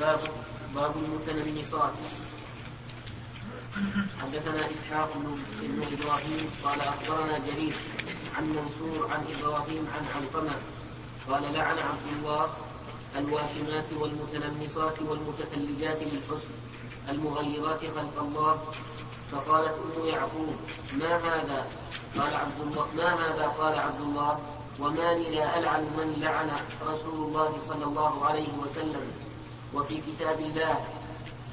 باب باب المتنمصات حدثنا إسحاق بن إبراهيم قال أخبرنا جرير عن منصور عن إبراهيم عن علقمة قال لعن عبد الله الواشمات والمتنمصات والمتفلجات للحسن المغيرات خلق الله. فقالت أم يعقوب ما هذا؟ قال عبد الله ما هذا؟ قال عبد الله وما لي لا ألعن من لعن رسول الله صلى الله عليه وسلم. وفي كتاب الله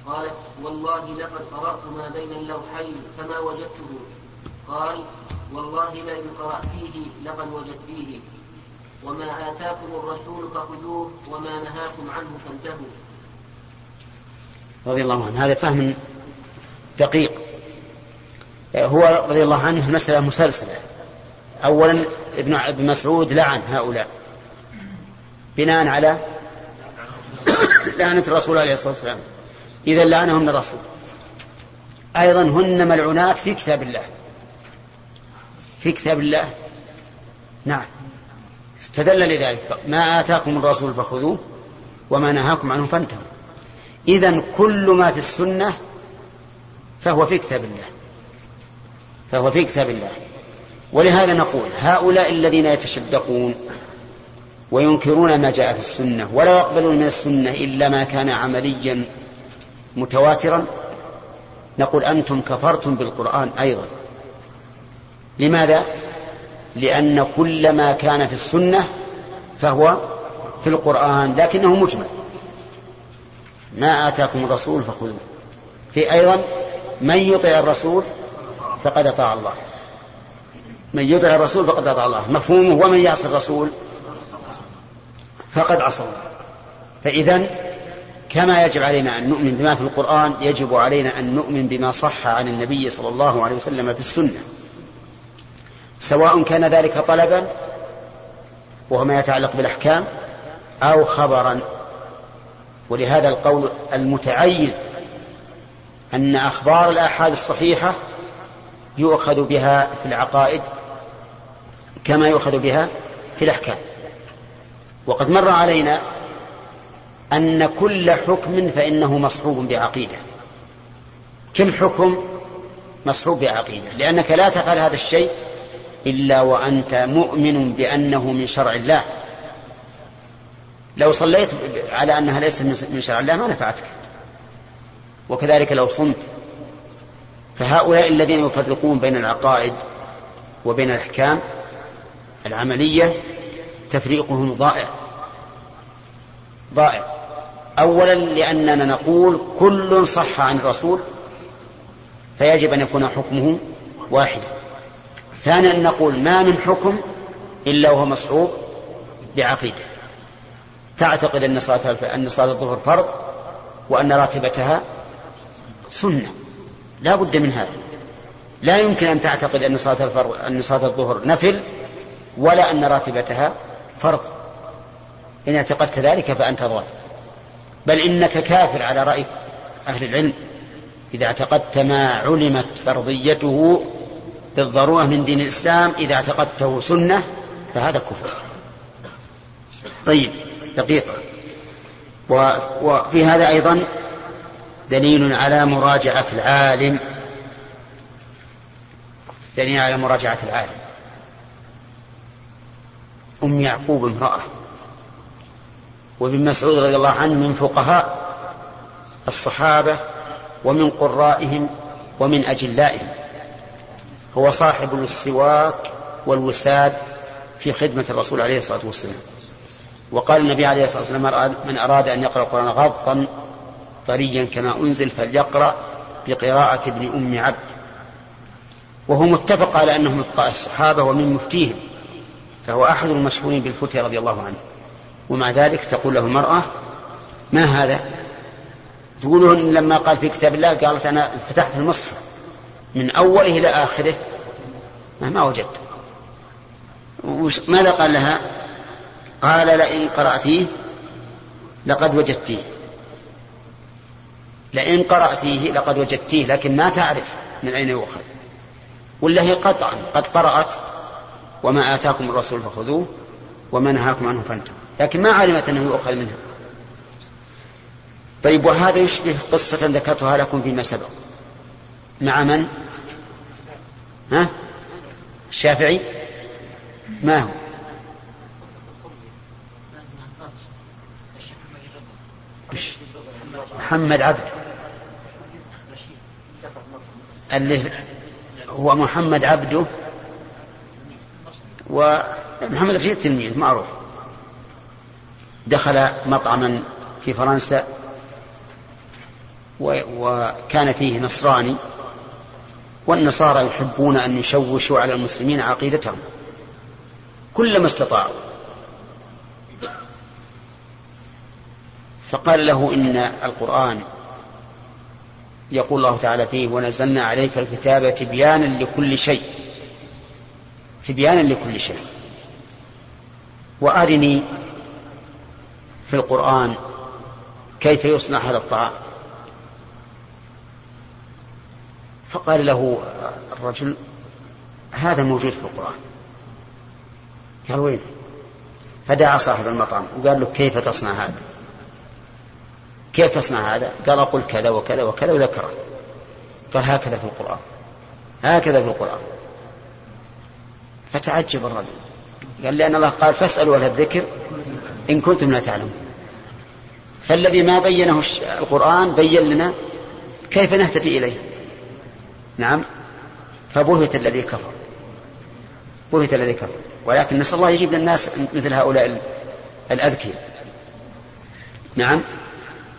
قالت والله لقد قرأت ما بين اللوحين فما وجدته. قال والله لئن قرأتيه لقد وجدتيه وما آتاكم الرسول فخذوه وما نهاكم عنه فانتهوا. رضي الله عنه. هذا فهم دقيق. هو رضي الله عنه المسألة مسلسلة. أولا ابن ابن مسعود لعن هؤلاء. بناء على لعنة الرسول عليه الصلاة والسلام. إذا لعنهم الرسول أيضا هن ملعونات في كتاب الله. في كتاب الله. نعم. استدل لذلك. ما آتاكم الرسول فخذوه وما نهاكم عنه فانتهوا. إذا كل ما في السنة فهو في كتاب الله. فهو في كتاب الله. ولهذا نقول هؤلاء الذين يتشدقون وينكرون ما جاء في السنة ولا يقبلون من السنة إلا ما كان عمليا متواترا. نقول أنتم كفرتم بالقرآن أيضا. لماذا؟ لأن كل ما كان في السنة فهو في القرآن لكنه مجمل. ما آتاكم الرسول فخذوه. في أيضا من يطع الرسول فقد أطاع الله. من يطع الرسول فقد أطاع الله. مفهومه. ومن يعصي الرسول فقد الله فإذا كما يجب علينا أن نؤمن بما في القرآن يجب علينا أن نؤمن بما صح عن النبي صلى الله عليه وسلم في السنة. سواء كان ذلك طلبا وهو ما يتعلق بالأحكام أو خبرا. ولهذا القول المتعين أن أخبار الآحاد الصحيحة يؤخذ بها في العقائد كما يؤخذ بها في الأحكام. وقد مر علينا أن كل حكم فإنه مصحوب بعقيدة. كل حكم مصحوب بعقيدة؟ لأنك لا تفعل هذا الشيء إلا وأنت مؤمن بأنه من شرع الله. لو صليت على أنها ليست من شرع الله ما نفعتك. وكذلك لو صمت فهؤلاء الذين يفرقون بين العقائد وبين الأحكام العملية تفريقهم ضائع. ضائع. أولا لأننا نقول كل صح عن الرسول فيجب أن يكون حكمه واحدا. ثانيا نقول ما من حكم إلا وهو مصحوب بعقيدة. تعتقد أن صلاة أن صلاة الظهر فرض وأن راتبتها سنة. لا بد من هذا. لا يمكن أن تعتقد أن صلاة الفرض أن صلاة الظهر نفل ولا أن راتبتها فرض إن اعتقدت ذلك فأنت ضال. بل إنك كافر على رأي أهل العلم. إذا اعتقدت ما علمت فرضيته بالضرورة من دين الإسلام إذا اعتقدته سنة فهذا كفر. طيب دقيقة وفي هذا أيضا دليل على مراجعة العالم. دليل على مراجعة العالم. أم يعقوب امرأة. وابن مسعود رضي الله عنه من فقهاء الصحابة ومن قرائهم ومن أجلائهم. هو صاحب السواك والوساد في خدمة الرسول عليه الصلاة والسلام. وقال النبي عليه الصلاة والسلام من أراد أن يقرأ القرآن غضا طريا كما أنزل فليقرأ بقراءة ابن أم عبد. وهو متفق على أنه من الصحابة ومن مفتيهم. فهو أحد المشهورين بالفتية رضي الله عنه. ومع ذلك تقول له المرأة ما هذا؟ تقول لما قال في كتاب الله قالت أنا فتحت المصحف من أوله إلى آخره. ما وجدت. ماذا قال لها؟ قال لئن قرأتيه لقد وجدتيه لئن قرأتيه لقد وجدتيه لكن ما تعرف من أين يؤخذ؟ ولا هي قطعا قد قرأت. وما آتاكم الرسول فخذوه وما نهاكم عنه فانتهوا لكن ما علمت أنه يؤخذ منها طيب وهذا يشبه قصة ذكرتها لكم فيما سبق مع من؟ ها؟ الشافعي ما هو؟ محمد عبد اللي هو محمد عبده ومحمد رشيد تلميذ معروف. دخل مطعما في فرنسا وكان فيه نصراني والنصارى يحبون أن يشوشوا على المسلمين عقيدتهم. كلما استطاعوا. فقال له إن القرآن يقول الله تعالى فيه ونزلنا عليك الكتاب تبيانا لكل شيء تبيانا لكل شيء. وأرني في القرآن كيف يصنع هذا الطعام. فقال له الرجل هذا موجود في القرآن. قال وين؟ فدعا صاحب المطعم وقال له كيف تصنع هذا؟ كيف تصنع هذا؟ قال قل كذا وكذا وكذا وذكره. قال هكذا في القرآن. هكذا في القرآن. فتعجب الرجل. قال لأن الله قال فاسألوا أهل الذكر إن كنتم لا تعلمون. فالذي ما بينه القرآن بين لنا كيف نهتدي إليه. نعم. فبهت الذي كفر. بهت الذي كفر. ولكن نسأل الله يجيب للناس مثل هؤلاء الأذكياء. نعم.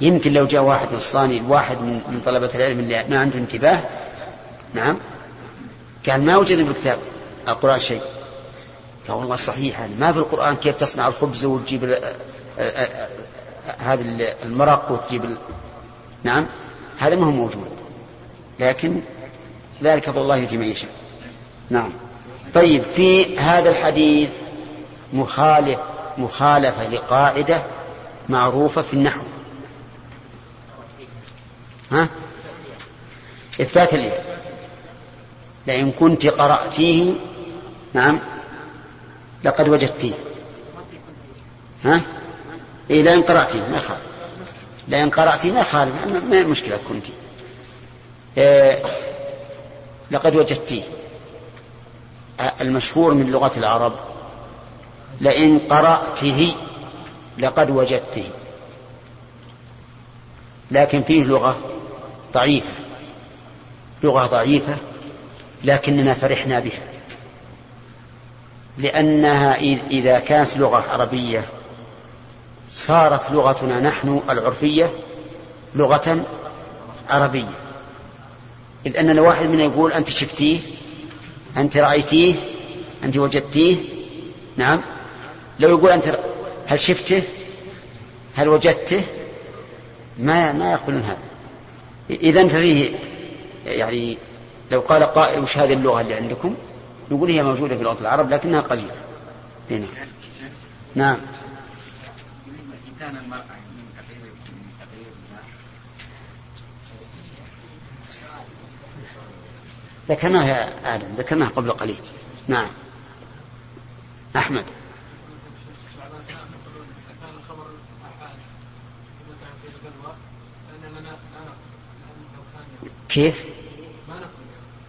يمكن لو جاء واحد نصراني واحد من, طلبة العلم اللي ما عنده انتباه. نعم. قال ما وجد الكتاب القرآن شيء. قال والله صحيح هذا ما في القرآن كيف تصنع الخبز وتجيب هذا المرق وتجيب نعم؟ هذا ما هو موجود. لكن ذلك فضل الله يؤتي من يشاء. نعم. طيب في هذا الحديث مخالف مخالفة لقاعدة معروفة في النحو. ها؟ إثبات الياء لئن كنت قرأتيه نعم. لقد وجدتيه. ها؟ إيه لئن قرأتيه ما يخالف. لئن قرأتيه ما يخالف. ما المشكلة كنت إيه لقد وجدتيه. المشهور من لغة العرب. لئن قرأته لقد وجدته لكن فيه لغة ضعيفة. لغة ضعيفة لكننا فرحنا بها. لأنها إذا كانت لغة عربية صارت لغتنا نحن العرفية لغة عربية. إذ أننا واحد منا يقول أنت شفتيه أنت رأيتيه أنت وجدتيه. نعم. لو يقول أنت هل شفته؟ هل وجدته؟ ما ما يقبلون هذا. إذا ففيه يعني لو قال قائل وش هذه اللغة اللي عندكم؟ نقول هي موجودة في لغة العرب لكنها قليلة هنا. نعم ذكرناها يا آدم ذكرناها قبل قليل نعم أحمد كيف؟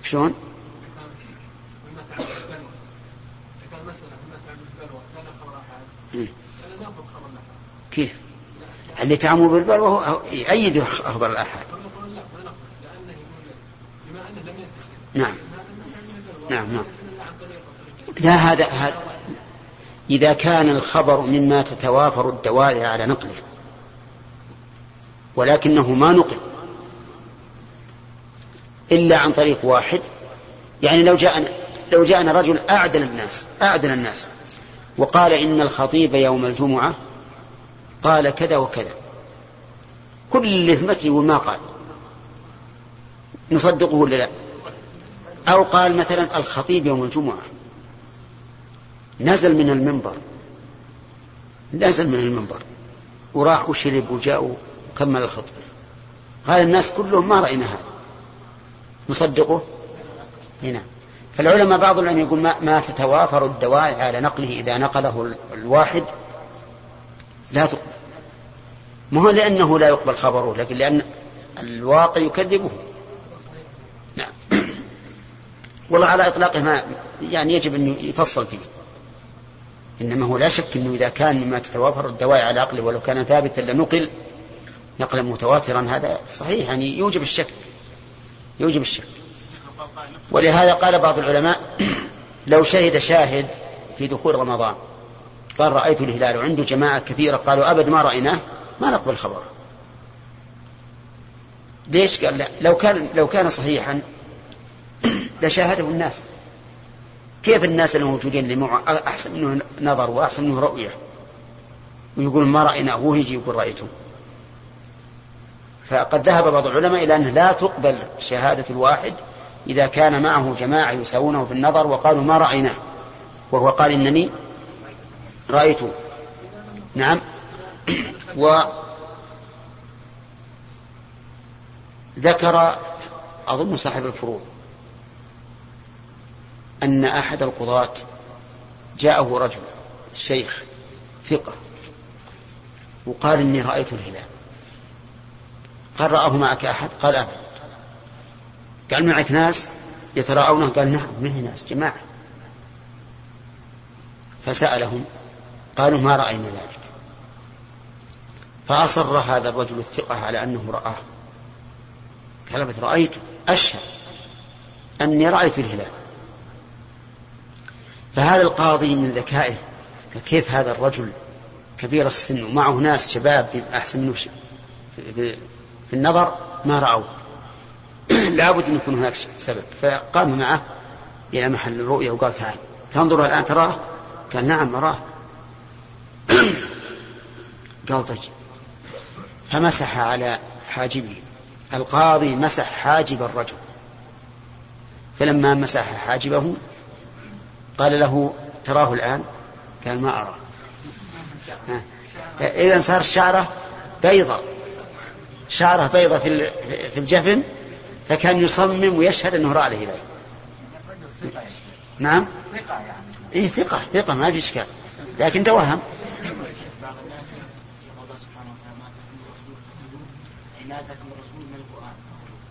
شلون؟ اللي تعمل بالبلوى هو يأيد أخبار الآحاد. نعم. نعم نعم. لا هذا هذا. إذا كان الخبر مما تتوافر الدوائر على نقله. ولكنه ما نقل. إلا عن طريق واحد. يعني لو جاءنا لو جاءنا رجل أعدل الناس أعدل الناس. وقال إن الخطيب يوم الجمعة قال كذا وكذا. كل اللي في المسجد ما قال. نصدقه ولا لا؟ أو قال مثلا الخطيب يوم الجمعة. نزل من المنبر. نزل من المنبر. وراح وشرب وجاء وكمل الخطبة. قال الناس كلهم ما رأينا هذا. نصدقه؟ هنا فالعلماء بعض العلماء يقول ما, ما تتوافر الدواعي على نقله إذا نقله الواحد لا تقبل. ما هو لأنه لا يقبل خبره لكن لأن الواقع يكذبه. نعم. والله على إطلاقه ما يعني يجب أن يفصل فيه. إنما هو لا شك أنه إذا كان مما تتوافر الدواعي على عقله ولو كان ثابتا لنقل نقلا متواترا هذا صحيح يعني يوجب الشك. يوجب الشك. ولهذا قال بعض العلماء لو شهد شاهد في دخول رمضان قال رأيت الهلال وعنده جماعة كثيرة قالوا أبد ما رأيناه؟ ما نقبل خبره. ليش قال لا؟ لو كان لو كان صحيحا لشاهده الناس. كيف الناس الموجودين اللي أحسن منه نظر وأحسن منه رؤية. ويقول ما رأيناه هو يجي يقول رأيته. فقد ذهب بعض العلماء إلى أنه لا تقبل شهادة الواحد إذا كان معه جماعة يساوونه في النظر وقالوا ما رأيناه. وهو قال إنني رأيته. نعم. و ذكر أظن صاحب الفروض أن أحد القضاة جاءه رجل شيخ ثقة وقال إني رأيت الهلال. قال رآه معك أحد؟ قال أبد قال معك ناس يتراءونه؟ قال نعم معي ناس جماعة. فسألهم قالوا ما رأينا ذلك؟ فأصر هذا الرجل الثقة على أنه رآه. قال رأيته أشهد أني رأيت الهلال. فهذا القاضي من ذكائه كيف هذا الرجل كبير السن ومعه ناس شباب أحسن منه في النظر ما رأوا لابد أن يكون هناك سبب. فقام معه إلى محل الرؤية وقال تعال. تنظر الآن تراه؟ قال نعم أراه. قال طيب. فمسح على حاجبه. القاضي مسح حاجب الرجل. فلما مسح حاجبه قال له تراه الآن؟ قال ما أراه إذا صار شعره بيضة. شعره بيضة في في الجفن فكان يصمم ويشهد أنه رأى الهلال. نعم. ثقة يعني. إيه ثقة ثقة ما في إشكال. لكن توهم.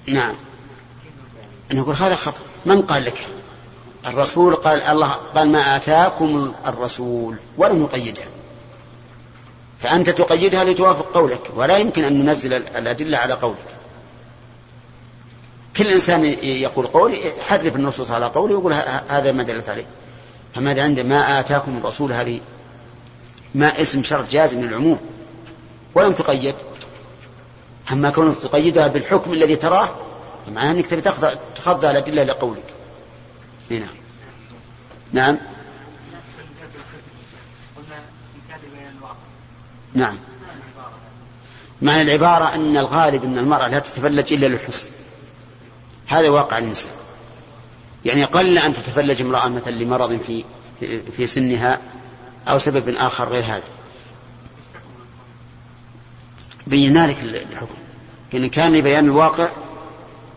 نعم. نقول هذا خطأ. من قال لك الرسول قال الله قال ما آتاكم الرسول ولم يقيدها فأنت تقيدها لتوافق قولك ولا يمكن أن ننزل الأدلة على قولك. كل إنسان يقول قول حرف النصوص على قوله ويقول هذا ما دلت عليه. فماذا عنده ما آتاكم الرسول هذه ما اسم شرط جازم للعموم ولم تقيد أما كونك تقيدها بالحكم الذي تراه معناه أنك تبي تخضع الأدلة لقولك نعم. نعم. نعم. معنى العبارة أن الغالب أن المرأة لا تتفلج إلا للحسن. هذا واقع النساء. يعني قل أن تتفلج امرأة مثلا لمرض في في سنها أو سبب آخر غير هذا. بينا لك الحكم إن كان لبيان الواقع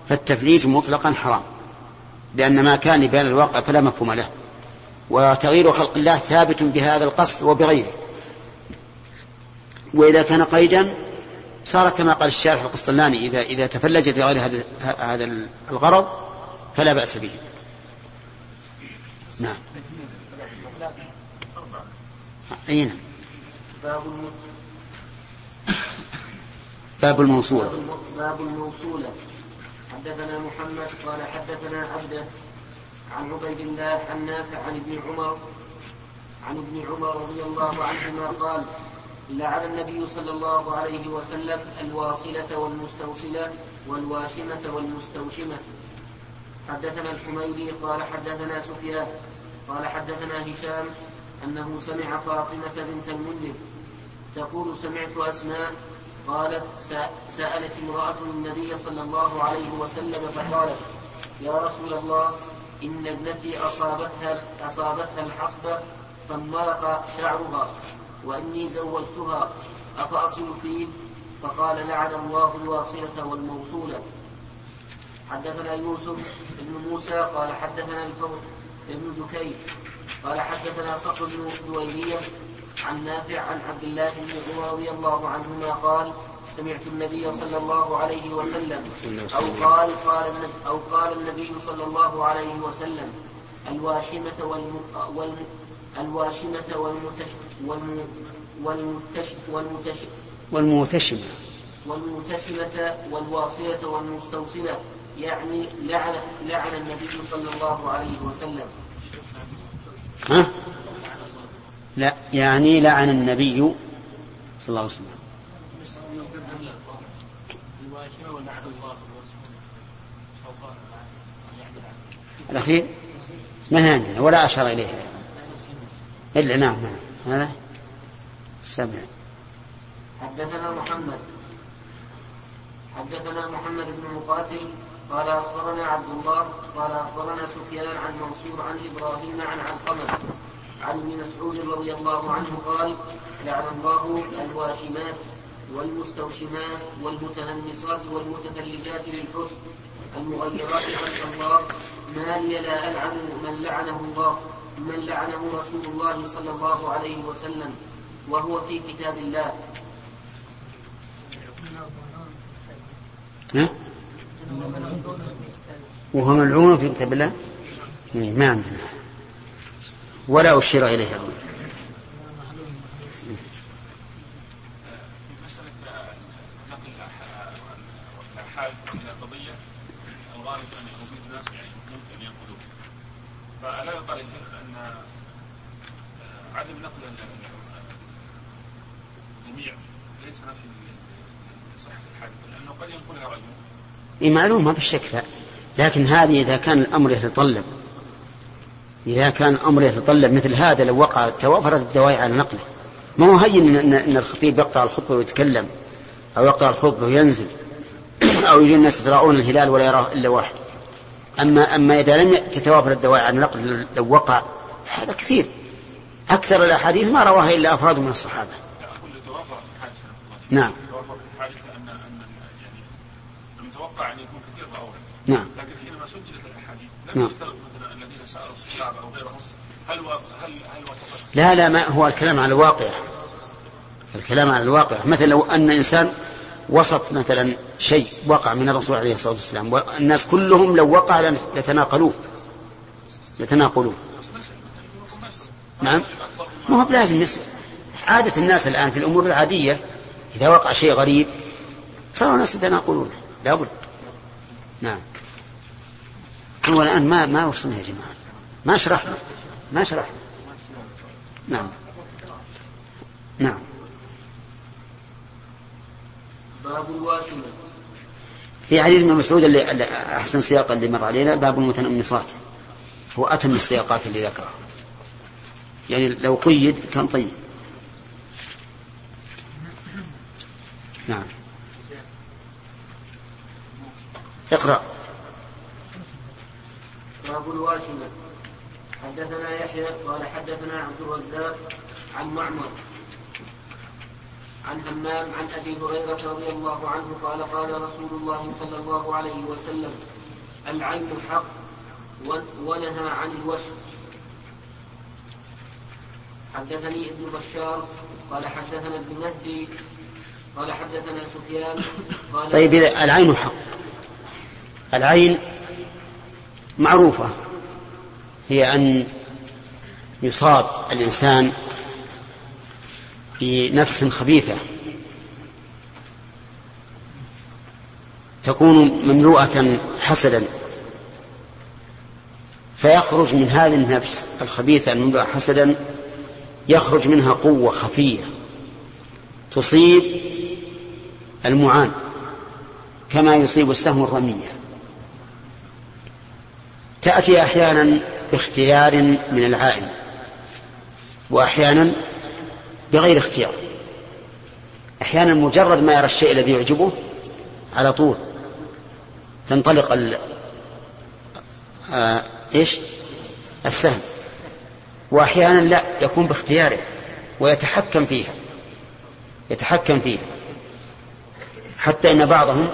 فالتفليج مطلقا حرام لأن ما كان لبيان الواقع فلا مفهوم له وتغيير خلق الله ثابت بهذا القصد وبغيره وإذا كان قيدا صار كما قال الشارح القسطلاني إذا إذا تفلجت لغير هذا هذا الغرض فلا بأس به. نعم. أي نعم. باب الموصولة. باب الموصولة. حدثنا محمد قال حدثنا عبده عن عبيد الله عن نافع عن ابن عمر عن ابن عمر رضي الله عنهما قال لعن النبي صلى الله عليه وسلم الواصلة والمستوصلة والواشمة والمستوشمة حدثنا الحميدي قال حدثنا سفيان قال حدثنا هشام أنه سمع فاطمة بنت المنذر تقول سمعت أسماء قالت سألت امرأة النبي صلى الله عليه وسلم فقالت يا رسول الله إن ابنتي أصابتها أصابتها الحصبة فانمرق شعرها وإني زوجتها أفأصل فيه؟ فقال لعن الله الواصلة والموصولة. حدثنا يوسف بن موسى قال حدثنا الفضل بن دكيف قال حدثنا صقر بن جويرية عن نافع عن عبد الله بن عمر رضي الله عنهما قال سمعت النبي صلى الله عليه وسلم أو قال قال أو قال النبي صلى الله عليه وسلم الواشمة والم والم الواشمة والمتش والم والمتش والمتش والموتشمة والموتشمة والواصلة والمستوصلة يعني لعن لعن النبي صلى الله عليه وسلم ها؟ لا يعني لعن النبي صلى الله عليه وسلم. الأخير ما هي عندنا؟ ولا أشار إليه إلا نعم نعم. هذا سمع حدثنا محمد. حدثنا محمد بن مقاتل. قال أخبرنا عبد الله قال أخبرنا سفيان عن منصور عن إبراهيم عن علقمة. عن ابن مسعود رضي الله عنه قال لعن الله الواشمات والمستوشمات والمتنمصات والمتفلجات للحسن المغيرات عن الله. ما لي لا ألعن من لعنه الله من لعنه رسول الله صلى الله عليه وسلم وهو في كتاب الله. ها؟ وهو ملعون في كتاب الله؟ ما عندنا. ولا أشير إليه أبدا فألا يقال أن عدم نقل الجميع ليس نفي لصحة الحادثة لأنه قد ينقلها رجل إيه معلوم ما بالشك لا. لكن هذه إذا كان الأمر يتطلب إذا كان الأمر يتطلب مثل هذا لو وقع توافرت الدواعي على نقله. ما هو هين إن, إن الخطيب يقطع الخطبة ويتكلم أو يقطع الخطبة وينزل أو يجي الناس يتراءون الهلال ولا يراه إلا واحد. أما أما إذا لم تتوافر الدواعي على النقل لو وقع فهذا كثير. أكثر الأحاديث ما رواها إلا أفراد من الصحابة. نعم. راوه نعم. لكن حينما سجلت الأحاديث لم نعم. يشترط مثلا الذين سالوا الصحابه أو غيرهم لا لا ما هو الكلام على الواقع. الكلام على الواقع. مثلا لو أن إنسان وصف مثلا شيء وقع من الرسول عليه الصلاة والسلام والناس كلهم لو وقع لتناقلوه لتناقلوه نعم؟ ما هو بلازم عادة الناس الآن في الأمور العادية إذا وقع شيء غريب صاروا الناس يتناقلونه لابد. نعم. هو الآن ما ما وصلنا يا جماعة. ما شرحنا. ما شرحنا نعم. نعم. باب الواشمة في حديث ابن مسعود اللي أحسن سياق اللي مر علينا باب المتنمصات. هو أتم السياقات اللي ذكرها. يعني لو قيد كان طيب. نعم. اقرأ. باب الواشمة حدثنا يحيى قال حدثنا عبد الرزاق عن معمر عن همام عن أبي هريرة رضي الله عنه قال قال رسول الله صلى الله عليه وسلم العين حق ونهى عن الوشم حدثني ابن بشار قال حدثنا ابن مهدي قال حدثنا سفيان قال طيب العين حق. العين معروفة. هي أن يصاب الإنسان بنفس خبيثة. تكون مملوءة حسدا. فيخرج من هذه النفس الخبيثة المملوءة حسدا يخرج منها قوة خفية تصيب المعان كما يصيب السهم الرمية. تأتي أحيانا باختيار من العائن وأحيانا بغير اختيار. أحيانا مجرد ما يرى الشيء الذي يعجبه على طول تنطلق ال... آه... إيش؟ السهم. وأحيانا لا يكون باختياره ويتحكم فيها يتحكم فيها. حتى إن بعضهم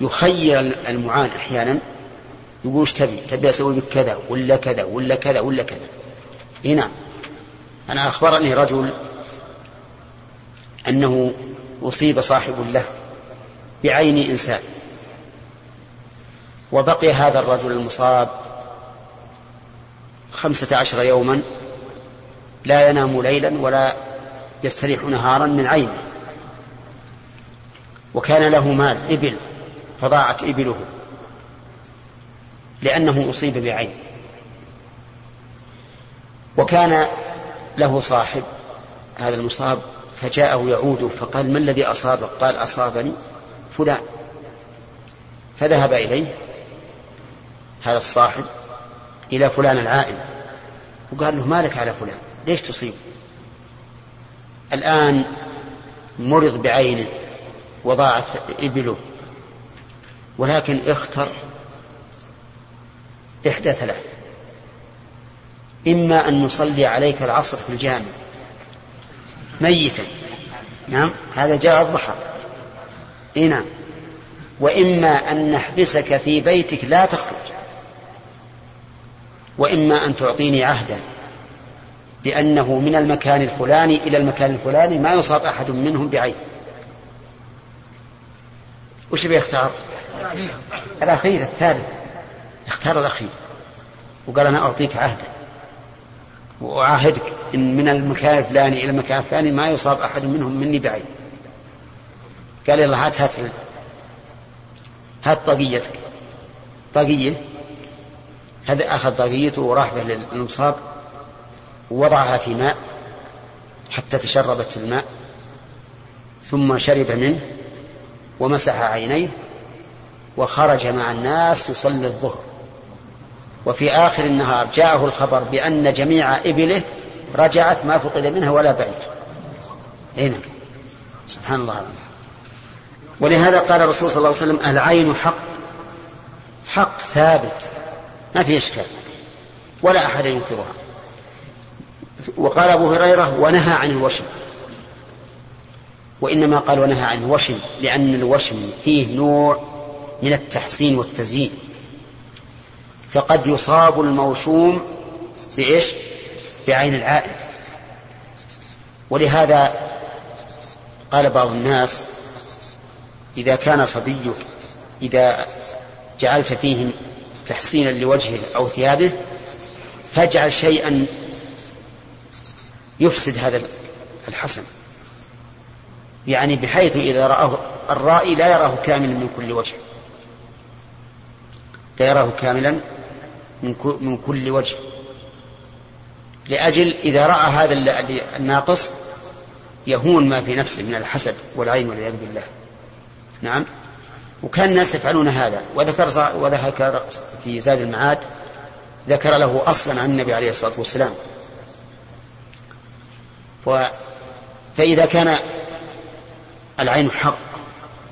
يخير المعان أحيانا يقول إيش تبي؟ تبي أسوي بك كذا ولا كذا ولا كذا ولا كذا. إي نعم. أنا أخبرني رجل أنه أصيب صاحب له بعين إنسان وبقي هذا الرجل المصاب خمسة عشر يوما لا ينام ليلا ولا يستريح نهارا من عينه وكان له مال إبل فضاعت إبله لأنه أصيب بعين. وكان له صاحب هذا المصاب فجاءه يعود فقال ما الذي أصابك؟ قال أصابني فلان. فذهب إليه هذا الصاحب إلى فلان العائن وقال له مالك على فلان؟ ليش تصيب؟ الآن مرض بعينه وضاعت إبله ولكن اختر إحدى ثلاث. إما أن نصلي عليك العصر في الجامع ميتا. نعم هذا جاء الضحى. إيه نعم. وإما أن نحبسك في بيتك لا تخرج. وإما أن تعطيني عهدا بأنه من المكان الفلاني إلى المكان الفلاني ما يصاب أحد منهم بعين. وش بيختار؟ الأخير الثالث. اختار الأخير وقال أنا أعطيك عهدا وأعاهدك إن من المكان الفلاني إلى المكان الفلاني ما يصاب أحد منهم مني بعين قال يلا هات هات هات طاقيتك. طاقية؟ هذا أخذ طاقيته وراح به للمصاب ووضعها في ماء حتى تشربت الماء ثم شرب منه ومسح عينيه وخرج مع الناس يصلي الظهر. وفي آخر النهار جاءه الخبر بأن جميع إبله رجعت ما فقد منها ولا بعيد. هنا سبحان الله. العظيم ولهذا قال الرسول صلى الله عليه وسلم العين حق. حق ثابت. ما في إشكال. ولا أحد ينكرها. وقال أبو هريرة ونهى عن الوشم. وإنما قال ونهى عن الوشم لأن الوشم فيه نوع من التحسين والتزيين. فقد يصاب الموشوم بإيش؟ بعين العائد ولهذا قال بعض الناس إذا كان صبيك إذا جعلت فيه تحسينا لوجهه أو ثيابه فاجعل شيئا يفسد هذا الحسن يعني بحيث إذا رآه الرائي لا يراه كاملا من كل وجه. لا يراه كاملا من كل وجه. لأجل إذا رأى هذا الناقص يهون ما في نفسه من الحسد والعين والعياذ بالله. نعم؟ وكان الناس يفعلون هذا. وذكر وذكر في زاد المعاد ذكر له أصلا عن النبي عليه الصلاة والسلام. و فإذا كان العين حق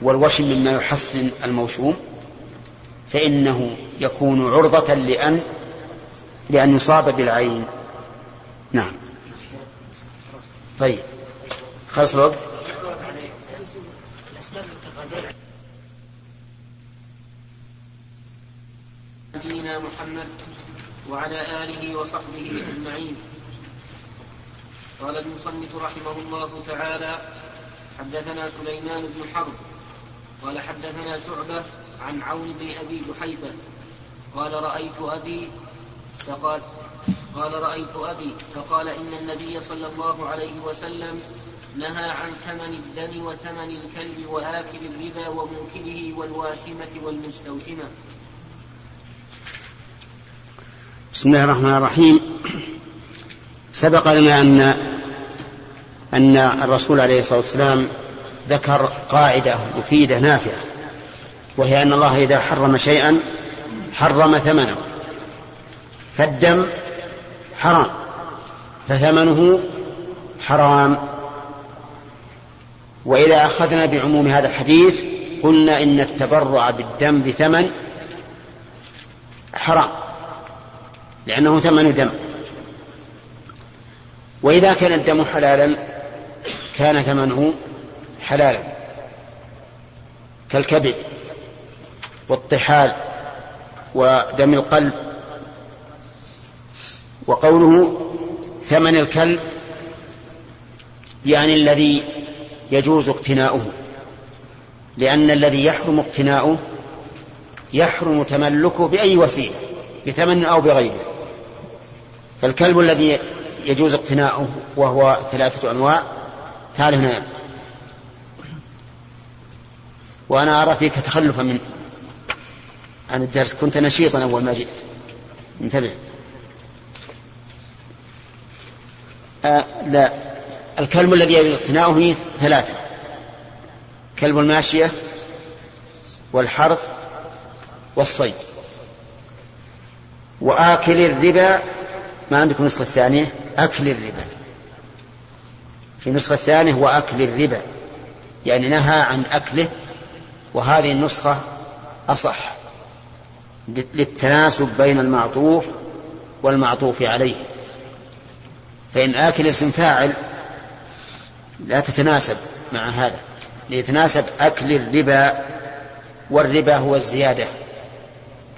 والوشم مما يحسن الموشوم فإنه يكون عرضة لأن لأن يصاب بالعين. نعم. طيب. خلص الوقت؟ نبينا محمد وعلى آله وصحبه أجمعين. قال المصنف رحمه الله تعالى حدثنا سليمان بن حرب قال حدثنا شعبة عن عون بن أبي جحيفة قال رأيت أبي فقال قال رأيت أبي فقال إن النبي صلى الله عليه وسلم نهى عن ثمن الدم وثمن الكلب وآكل الربا وموكله والواشمة والمستوشمة بسم الله الرحمن الرحيم. سبق لنا أن أن الرسول عليه الصلاة والسلام ذكر قاعدة مفيدة نافعة. وهي أن الله إذا حرم شيئا حرم ثمنه. فالدم حرام فثمنه حرام. وإذا أخذنا بعموم هذا الحديث قلنا إن التبرع بالدم بثمن حرام لأنه ثمن دم. وإذا كان الدم حلالا كان ثمنه حلالا كالكبد. والطحال ودم القلب وقوله ثمن الكلب يعني الذي يجوز اقتناؤه لأن الذي يحرم اقتناؤه يحرم تملكه بأي وسيلة بثمن أو بغيره. فالكلب الذي يجوز اقتناؤه وهو ثلاثة أنواع تعال هنا. وأنا أرى فيك تخلفا من عن الدرس كنت نشيطا أول ما جئت. انتبه. آه لا. الكلب الذي يجوز اقتناؤه ثلاثة. كلب الماشية والحرث والصيد. وآكل الربا ما عندكم نسخة ثانية؟ أكل الربا. في النسخة الثانية هو أكل الربا. يعني نهى عن أكله وهذه النسخة أصح. للتناسب بين المعطوف والمعطوف عليه. فإن آكل اسم فاعل لا تتناسب مع هذا ليتناسب أكل الربا والربا هو الزيادة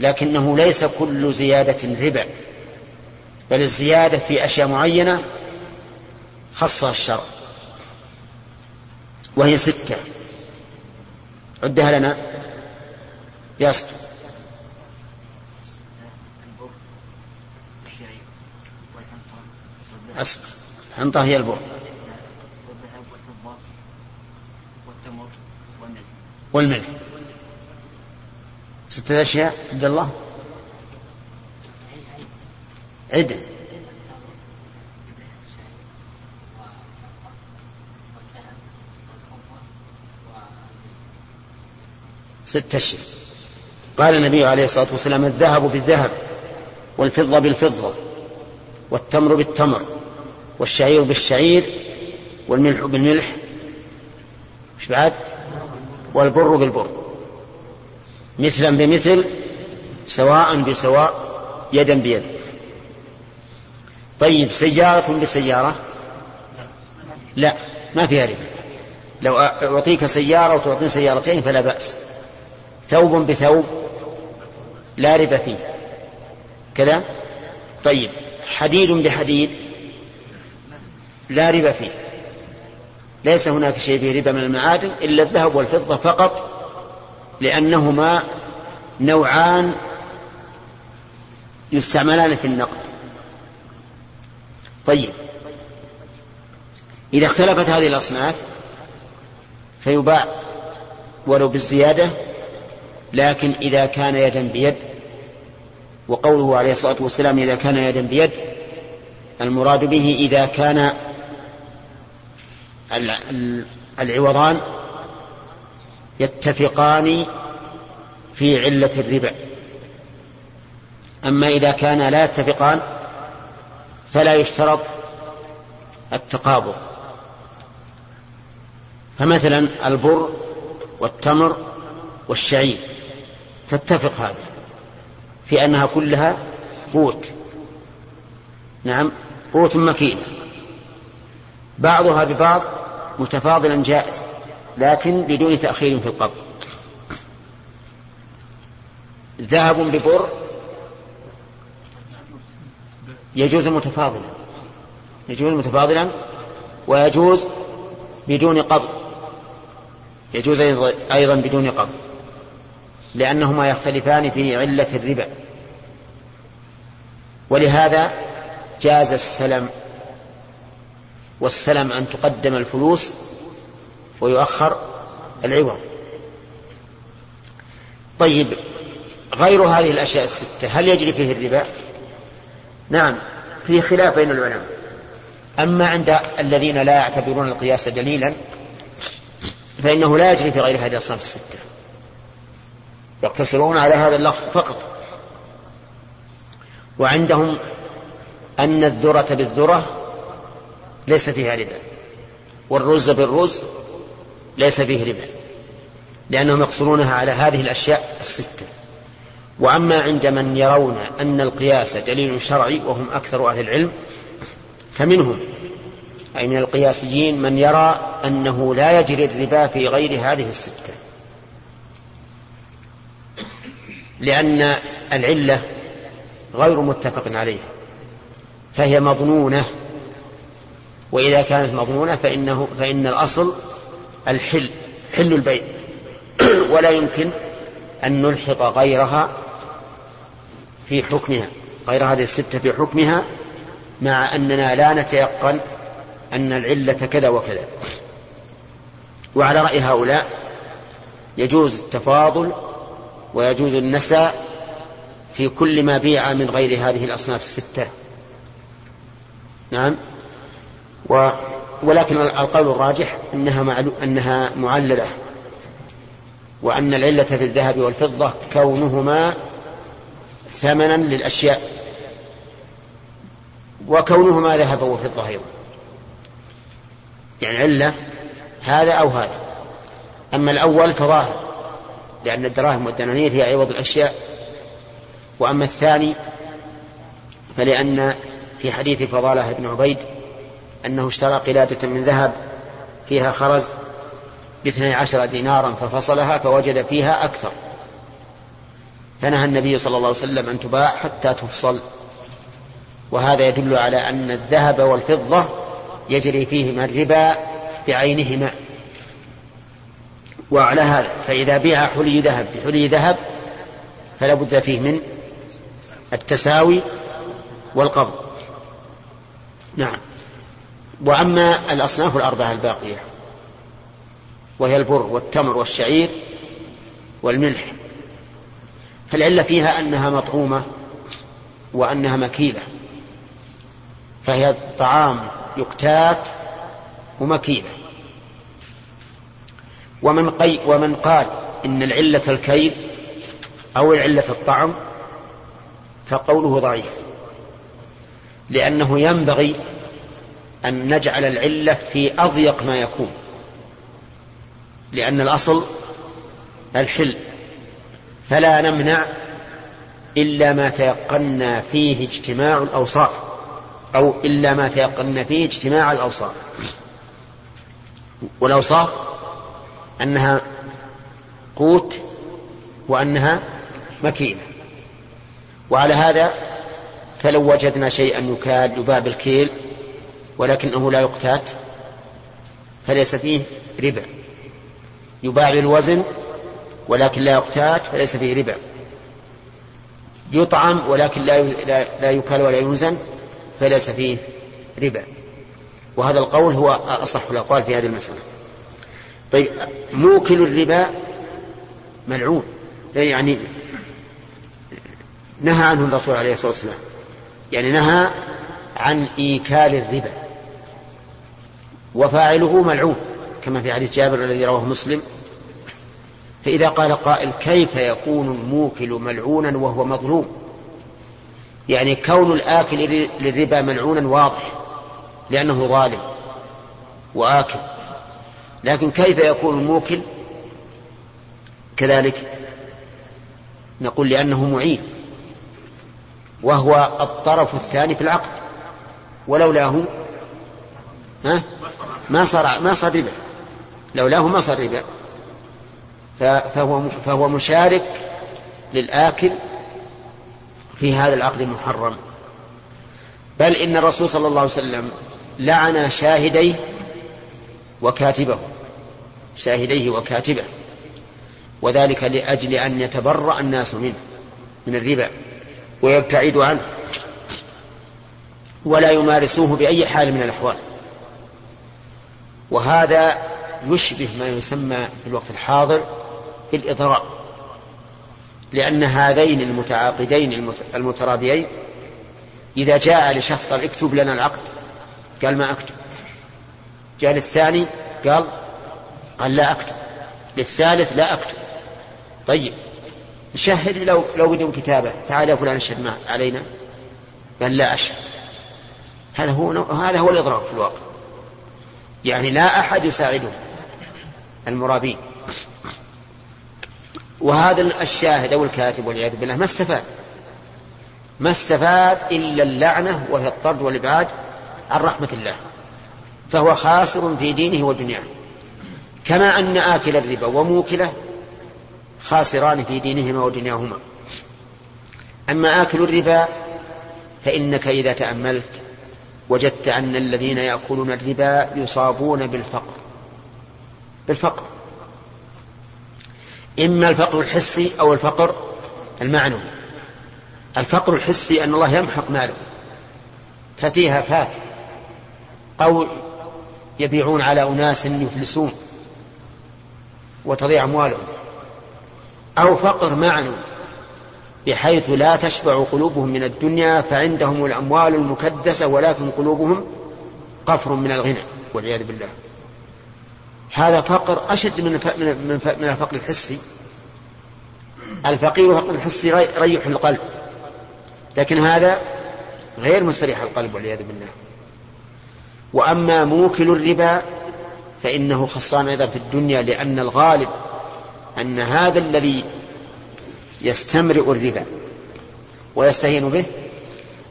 لكنه ليس كل زيادة ربا بل الزيادة في أشياء معينة خصها الشرع وهي ستة. عدها لنا. ياسر أصبر الحنطة هي البر والملح. ستة أشياء. عبد الله. عدة. ستة أشياء. قال النبي عليه الصلاة والسلام الذهب بالذهب والفضة بالفضة والتمر بالتمر. والشعير بالشعير والملح بالملح. مش بعد؟ والبر بالبر. مثلا بمثل سواء بسواء يدا بيد. طيب سيارة بسيارة لا ما فيها ربا لو أعطيك سيارة وتعطيني سيارتين فلا بأس. ثوب بثوب لا ربا فيه. كذا؟ طيب حديد بحديد لا ربا فيه. ليس هناك شيء فيه ربا من المعادن إلا الذهب والفضة فقط لأنهما نوعان يستعملان في النقد. طيب. إذا اختلفت هذه الأصناف فيباع ولو بالزيادة لكن إذا كان يدا بيد وقوله عليه الصلاة والسلام إذا كان يدا بيد المراد به إذا كان العوضان يتفقان في علة الربا. أما إذا كان لا يتفقان فلا يشترط التقابض. فمثلا البر والتمر والشعير تتفق هذه في أنها كلها قوت. نعم قوت مكينة. بعضها ببعض متفاضلا جائز لكن بدون تأخير في القبض. ذهب ببر يجوز متفاضلا يجوز متفاضلا ويجوز بدون قبض يجوز أيضا بدون قبض لأنهما يختلفان في علة الربا. ولهذا جاز السلم والسلم أن تقدم الفلوس ويؤخر العوض. طيب غير هذه الأشياء الستة هل يجري فيه الربا؟ نعم في خلاف بين العلماء. أما عند الذين لا يعتبرون القياس دليلا فإنه لا يجري في غير هذه الأصناف الستة. يقتصرون على هذا اللفظ فقط. وعندهم أن الذرة بالذرة ليس فيها ربا. والرز بالرز ليس فيه ربا. لأنهم يقصرونها على هذه الأشياء الستة. وأما عند من يرون أن القياس دليل شرعي وهم أكثر أهل العلم فمنهم أي من القياسيين من يرى أنه لا يجري الربا في غير هذه الستة. لأن العلة غير متفق عليها فهي مظنونة وإذا كانت مضمونة فإنه فإن الأصل الحل حل البيع ولا يمكن أن نلحق غيرها في حكمها غير هذه الستة في حكمها مع أننا لا نتيقن أن العلة كذا وكذا. وعلى رأي هؤلاء يجوز التفاضل ويجوز النسى في كل ما بيع من غير هذه الأصناف الستة. نعم؟ ولكن القول الراجح أنها, أنها معللة وأن العلة في الذهب والفضة كونهما ثمنا للأشياء وكونهما ذهب وفضة أيضا. يعني علة هذا أو هذا. أما الأول فظاهر لأن الدراهم والدنانير هي عوض الأشياء. وأما الثاني فلأن في حديث فضالة بن عبيد أنه اشترى قلادة من ذهب فيها خرز باثني عشر دينارا ففصلها فوجد فيها أكثر. فنهى النبي صلى الله عليه وسلم أن تباع حتى تفصل. وهذا يدل على أن الذهب والفضة يجري فيهما الربا بعينهما. وعلى هذا فإذا بيع حلي ذهب بحلي ذهب فلا بد فيه من التساوي والقبض. نعم. وأما الأصناف الأربعة الباقية وهي البر والتمر والشعير والملح فالعلة فيها أنها مطعومة وأنها مكيلة فهي طعام يقتات ومكيلة. ومن, قي ومن قال إن العلة الكيل أو العلة الطعم فقوله ضعيف لأنه ينبغي أن نجعل العلة في أضيق ما يكون. لأن الأصل الحل فلا نمنع إلا ما تيقنا فيه اجتماع الأوصاف أو إلا ما تيقنا فيه اجتماع الأوصاف. والأوصاف أنها قوت وأنها مكينة. وعلى هذا فلو وجدنا شيئا يكاد يباع بالكيل ولكنه لا يقتات فليس فيه ربا يباع بالوزن ولكن لا يقتات فليس فيه ربا يطعم ولكن لا لا يكال ولا يوزن فليس فيه ربا وهذا القول هو أصح الأقوال في هذه المسألة. طيب موكل الربا ملعون. يعني نهى عنه الرسول عليه الصلاة والسلام. يعني نهى عن إيكال الربا. وفاعله ملعون كما في حديث جابر الذي رواه مسلم. فإذا قال قائل كيف يكون الموكل ملعونا وهو مظلوم؟ يعني كون الآكل للربا ملعونا واضح لأنه ظالم وآكل. لكن كيف يكون الموكل؟ كذلك نقول لأنه معين وهو الطرف الثاني في العقد ولولاه ها؟ ما صار ما صار ربا لولاه ما صار ربا فهو فهو مشارك للآكل في هذا العقد المحرم. بل إن الرسول صلى الله عليه وسلم لعن شاهديه وكاتبه. شاهديه وكاتبه. وذلك لأجل أن يتبرأ الناس منه من الربا ويبتعدوا عنه. ولا يمارسوه بأي حال من الأحوال. وهذا يشبه ما يسمى في الوقت الحاضر بالإضرار لأن هذين المتعاقدين المترابيين إذا جاء لشخص قال اكتب لنا العقد قال ما أكتب. جاء للثاني قال قال لا أكتب. للثالث لا أكتب. طيب شهد لو لو بدون كتابة تعال يا فلان اشهد علينا. قال لا أشهد. هذا هو هذا هو الإضرار في الواقع يعني لا أحد يساعده المرابين. وهذا الشاهد أو الكاتب والعياذ بالله ما استفاد. ما استفاد إلا اللعنة وهي الطرد والإبعاد عن رحمة الله. فهو خاسر في دينه ودنياه. كما أن آكل الربا وموكله خاسران في دينهما ودنياهما. أما آكل الربا فإنك إذا تأملت وجدت أن الذين يأكلون الربا يصابون بالفقر. بالفقر. إما الفقر الحسي أو الفقر المعنوي. الفقر الحسي أن الله يمحق ماله. تأتيها فات. أو يبيعون على أناس يفلسون. وتضيع أموالهم. أو فقر معنوي. بحيث لا تشبع قلوبهم من الدنيا فعندهم الأموال المكدسة ولكن قلوبهم قفر من الغنى والعياذ بالله. هذا فقر أشد من من الفقر الحسي. الفقير فقر الحسي يريح القلب. لكن هذا غير مستريح القلب والعياذ بالله. وأما موكل الربا فإنه خصان أيضا في الدنيا لأن الغالب أن هذا الذي يستمرئ الربا ويستهين به.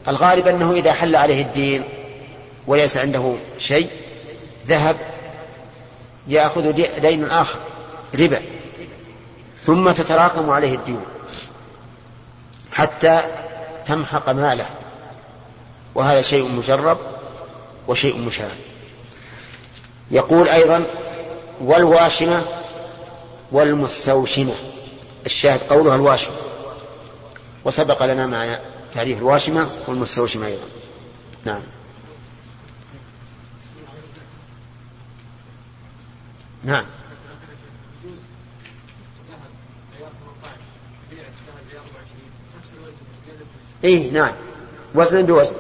الغالب أنه إذا حل عليه الدين وليس عنده شيء ذهب يأخذ دين آخر ربا ثم تتراكم عليه الديون حتى تمحق ماله. وهذا شيء مجرب وشيء مشاهد. يقول أيضا والواشمة والمستوشمة. الشاهد قولها الواشمة وسبق لنا مع تعريف الواشمة والمستوشمة أيضا. نعم. نعم. اي نعم. وزنا بوزن.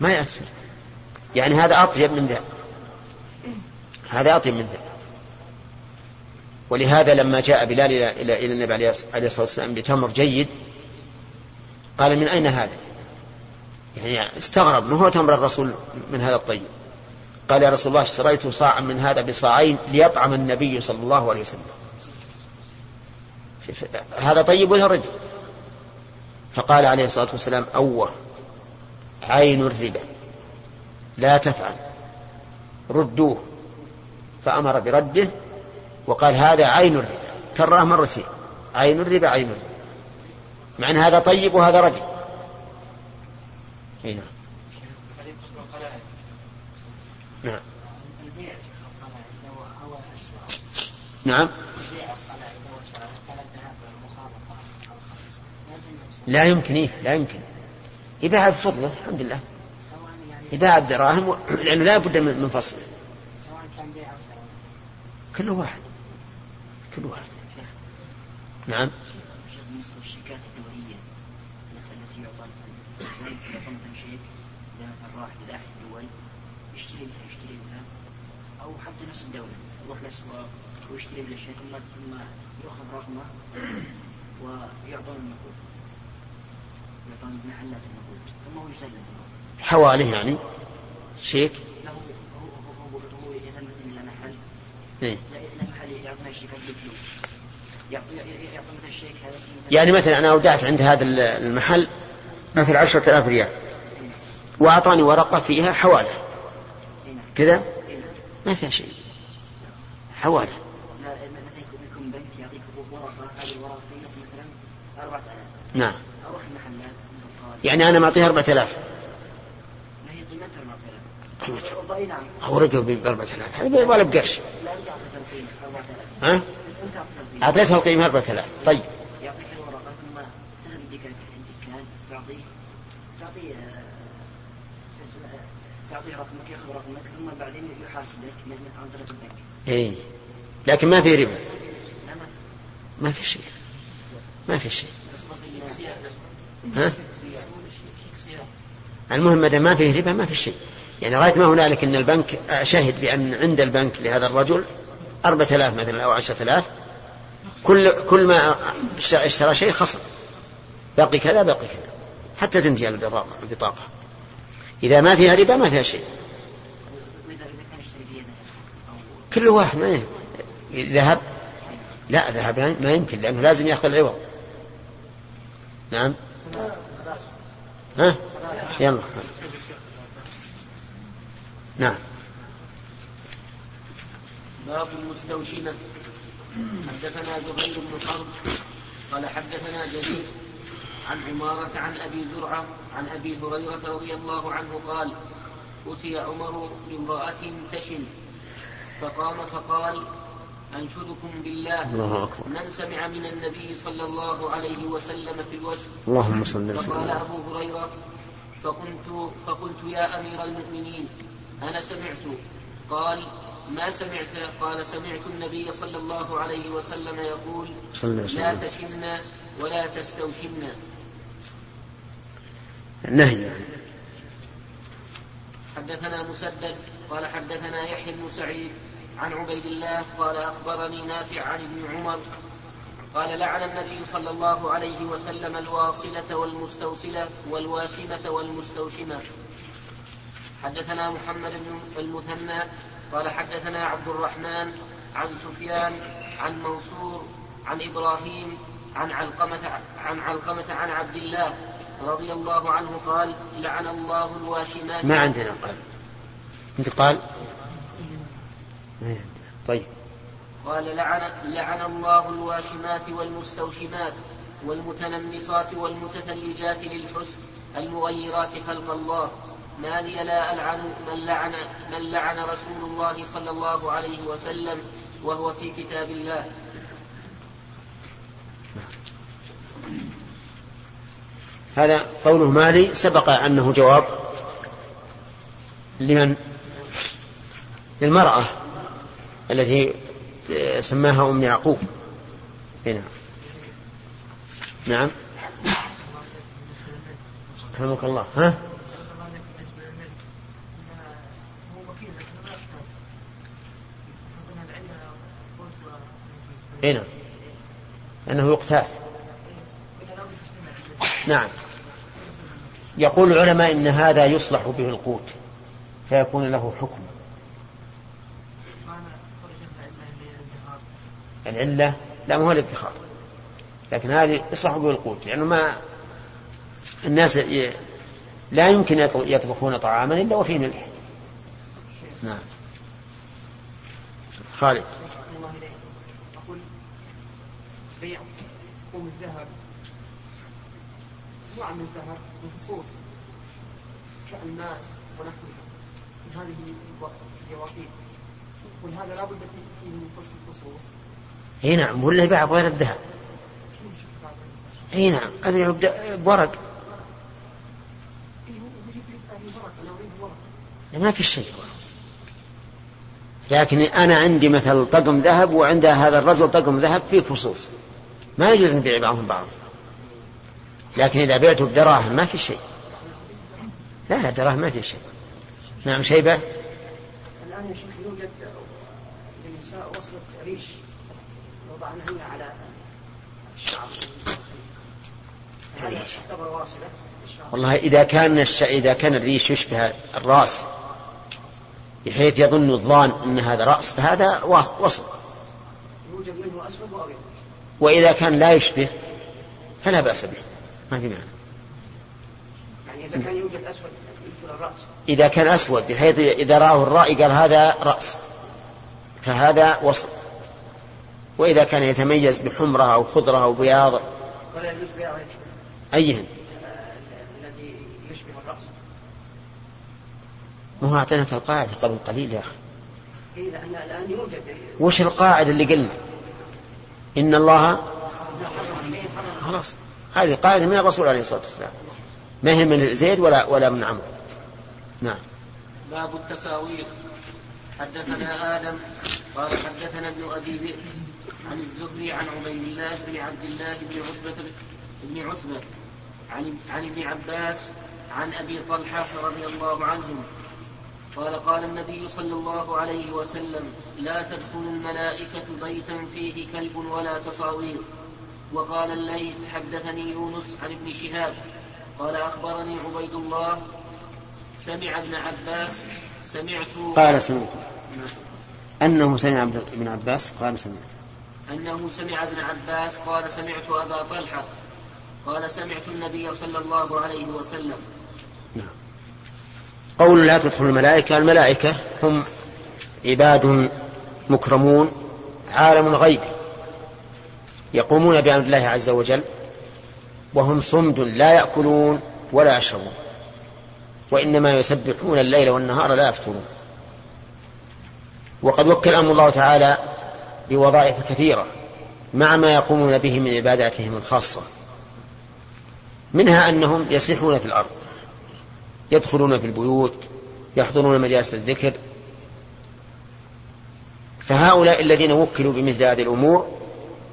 ما يأثر. يعني هذا أطيب من ذا. هذا أطيب من ذا. ولهذا لما جاء بلال إلى النبي عليه الصلاة والسلام بتمر جيد قال من أين هذا؟ يعني استغرب ما هو تمر الرسول من هذا الطيب؟ قال يا رسول الله اشتريت صاعا من هذا بصاعين ليطعم النبي صلى الله عليه وسلم. هذا طيب ولا رجل. فقال عليه الصلاة والسلام أوه عين الربا لا تفعل ردوه. فأمر برده وقال هذا عين الربا. كراه مرتين عين الربا عين الربا. مع أن هذا طيب وهذا رجل. نعم. نعم. نعم. لا يمكن إيه لا يمكن. يباع بفضله الحمد لله. يباع بدراهم لأنه لا بد من فصله كل واحد. واحد نعم. بالنسبة للشركات الدولية التي يعطى يعطى شيك إذا مثلا راح إلى أحد الدول يشتري منها يشتري منها أو حتى نفس الدولة يروح الأسواق ويشتري من الشيء ثم ثم يأخذ رقمه ويعطون النقود يعطون محلات النقود ثم هو يسلم حواله يعني. شيك. له هو هو يذهب إلى محل إيه؟ الشيك يعطي الشيك هذا يعني مثلا أنا أودعت عند هذا المحل مثل عشرة آلاف ريال. وأعطاني ورقة فيها حوالة كذا؟ ما فيها شيء. حوالة لا مثلا يكون بنك يعطيك ورقة هذه الورقة مثلا 4000 نعم. يعني أنا معطيها 4000 ما هي قيمتها 4000 هو رجل ب 4000 هذا ولا بقرش ها؟ أعطيته القيمة 4000 طيب يعطيك الورقة ثم تذهب الدكان تعطيه تعطيه تعطيه رقمك ياخذ رقمك ثم بعدين يحاسبك عن طريق البنك. اي لكن ما في ربا. ما في شيء. ما في شيء. ها؟ المهم ما ما فيه ربا ما في شيء. يعني غاية ما هنالك أن البنك شهد بأن عند البنك لهذا الرجل أربعة آلاف مثلا أو عشرة آلاف كل كل ما اشترى شيء خصم. باقي كذا باقي كذا. حتى تنتهي البطاقة البطاقة. إذا ما فيها ربا ما فيها شيء. كل واحد ما ذهب؟ لا ذهب ما يمكن لأنه لازم يأخذ العوض. نعم؟ ها؟ يلا. نعم. باب المستوشمة حدثنا زهير بن حرب قال حدثنا جرير عن عمارة عن أبي زرعة عن أبي هريرة رضي الله عنه قال أتي عمر بامرأة تشن. فقام فقال أنشدكم بالله. الله أكبر. من سمع من النبي صلى الله عليه وسلم في الوجه؟ اللهم صل فقال وسلم أبو هريرة فقلت, فقلت يا أمير المؤمنين أنا سمعت. قال ما سمعت قال سمعت النبي صلى الله عليه وسلم يقول صلى الله عليه لا تشن ولا تستوشن. نهي يعني. حدثنا مسدد قال حدثنا يحيى بن سعيد عن عبيد الله قال أخبرني نافع عن ابن عمر قال لعن النبي صلى الله عليه وسلم الواصلة والمستوصلة والواشمة والمستوشمة. حدثنا محمد بن المثنى قال حدثنا عبد الرحمن عن سفيان عن منصور عن إبراهيم عن علقمة عن علقمة عن عبد الله رضي الله عنه قال لعن الله الواشمات ما عندنا. قال. أنت قال. طيب. قال لعن, لعن الله الواشمات والمستوشمات والمتنمصات والمتثلجات للحسن المغيرات خلق الله ما لي لا ألعن من لعن, من لعن رسول الله صلى الله عليه وسلم وهو في كتاب الله. هذا قوله مالي سبق أنه جواب لمن؟ للمرأة التي سماها أم يعقوب. هنا. نعم. رحمك الله. ها؟ هنا أنه يقتات نعم. يقول العلماء إن هذا يصلح به القوت فيكون له حكم. العلة لا ما هو الادخار لكن هذه يصلح به القوت لأنه ما الناس. لا يمكن يطبخون طعاما إلا وفيه ملح. نعم. خالد. بيع قوم الذهب. نوع من الذهب بخصوص كألماس ونحوها. من هذه الجواقيت ولهذا لا بد فيه من فصل الخصوص. أي نعم. ولا يباع بغير الذهب. أي نعم. ابيع بورق إيه ما في شيء. لكن أنا عندي مثل طقم ذهب وعند هذا الرجل طقم ذهب فيه فصوص. ما يجوز نبيع بعضهم بعض. لكن إذا بعته بدراهم ما في شيء. لا لا دراهم ما في شيء. نعم شيبة. الآن يا شيخ يوجد للنساء وصلة ريش وضعنهن على الشعر هذه تعتبر واصلة والله إذا كان الش... إذا كان الريش يشبه الرأس بحيث يظن الظان أن هذا رأس فهذا وصل. يوجد منه أسود وأبيض. وإذا كان لا يشبه فلا بأس به. ما في معنى. يعني إذا كان يوجد أسود مثل الرأس. إذا كان أسود بحيث إذا رآه الرائي قال هذا رأس فهذا وصل وإذا كان يتميز بحمرة أو خضرة أو بياض. ولا يجوز بيع غير أيهن. الذي يشبه الرأس. ما هو أعطيناك القاعدة قبل قليل يا أخي. إيه الآن يوجد. وش القاعدة اللي قلنا؟ إن الله خلاص. هذه قاعدة من الرسول عليه الصلاة والسلام. ما هي من زيد ولا ولا من عمرو. نعم. باب التساوير حدثنا آدم قال حدثنا ابن أبي ذئب عن الزهري عن عبيد الله بن عبد الله بن عتبة بن عتبة عن عن ابن عباس عن أبي طلحة رضي الله عنهم قال قال النبي صلى الله عليه وسلم لا تدخل الملائكة بيتا فيه كلب ولا تصاوير. وقال الليث حدثني يونس عن ابن شهاب. قال أخبرني عبيد الله سمع ابن عباس سمعت قال سمعت. أنه سمع ابن عباس؟ قال سمعت. أنه سمع ابن عباس قال سمعت أبا طلحة. قال سمعت النبي صلى الله عليه وسلم. قول لا تدخل الملائكة الملائكة هم عباد مكرمون عالم الغيب يقومون بأمر الله عز وجل وهم صمد لا يأكلون ولا يشربون وإنما يسبحون الليل والنهار لا يفترون. وقد وكلهم الله تعالى بوظائف كثيرة مع ما يقومون به من عباداتهم الخاصة منها أنهم يسيحون في الأرض. يدخلون في البيوت يحضرون مجالس الذكر. فهؤلاء الذين وكلوا بمثل هذه الأمور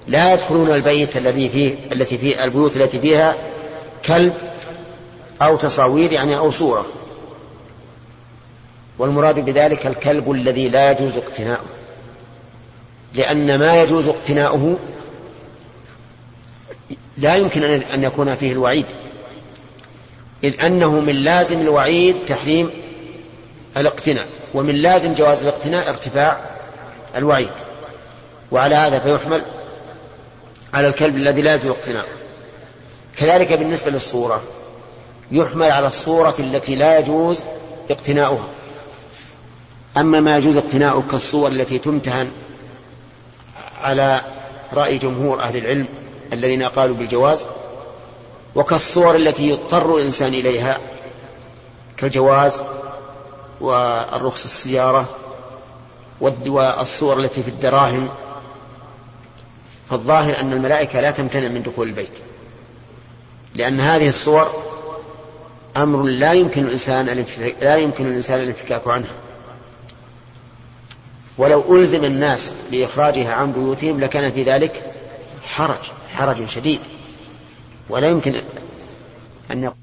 لا يدخلون البيت الذي فيه التي فيه البيوت التي فيها كلب أو تصاوير يعني أو صورة. والمراد بذلك الكلب الذي لا يجوز اقتناؤه. لأن ما يجوز اقتناؤه لا يمكن أن يكون فيه الوعيد. إذ أنه من لازم الوعيد تحريم الاقتناء ومن لازم جواز الاقتناء ارتفاع الوعيد. وعلى هذا فيحمل على الكلب الذي لا يجوز اقتناؤه كذلك بالنسبة للصورة يحمل على الصورة التي لا يجوز اقتناؤها. أما ما يجوز اقتناؤه كالصور التي تمتهن على رأي جمهور أهل العلم الذين قالوا بالجواز وكالصور التي يضطر الإنسان إليها كالجواز والرخص السيارة والصور التي في الدراهم. فالظاهر أن الملائكة لا تمتنع من دخول البيت لأن هذه الصور أمر لا يمكن الإنسان لا يمكن الإنسان الانفكاك عنه ولو ألزم الناس بإخراجها عن بيوتهم لكان في ذلك حرج حرج شديد. ولا يمكن أن يقول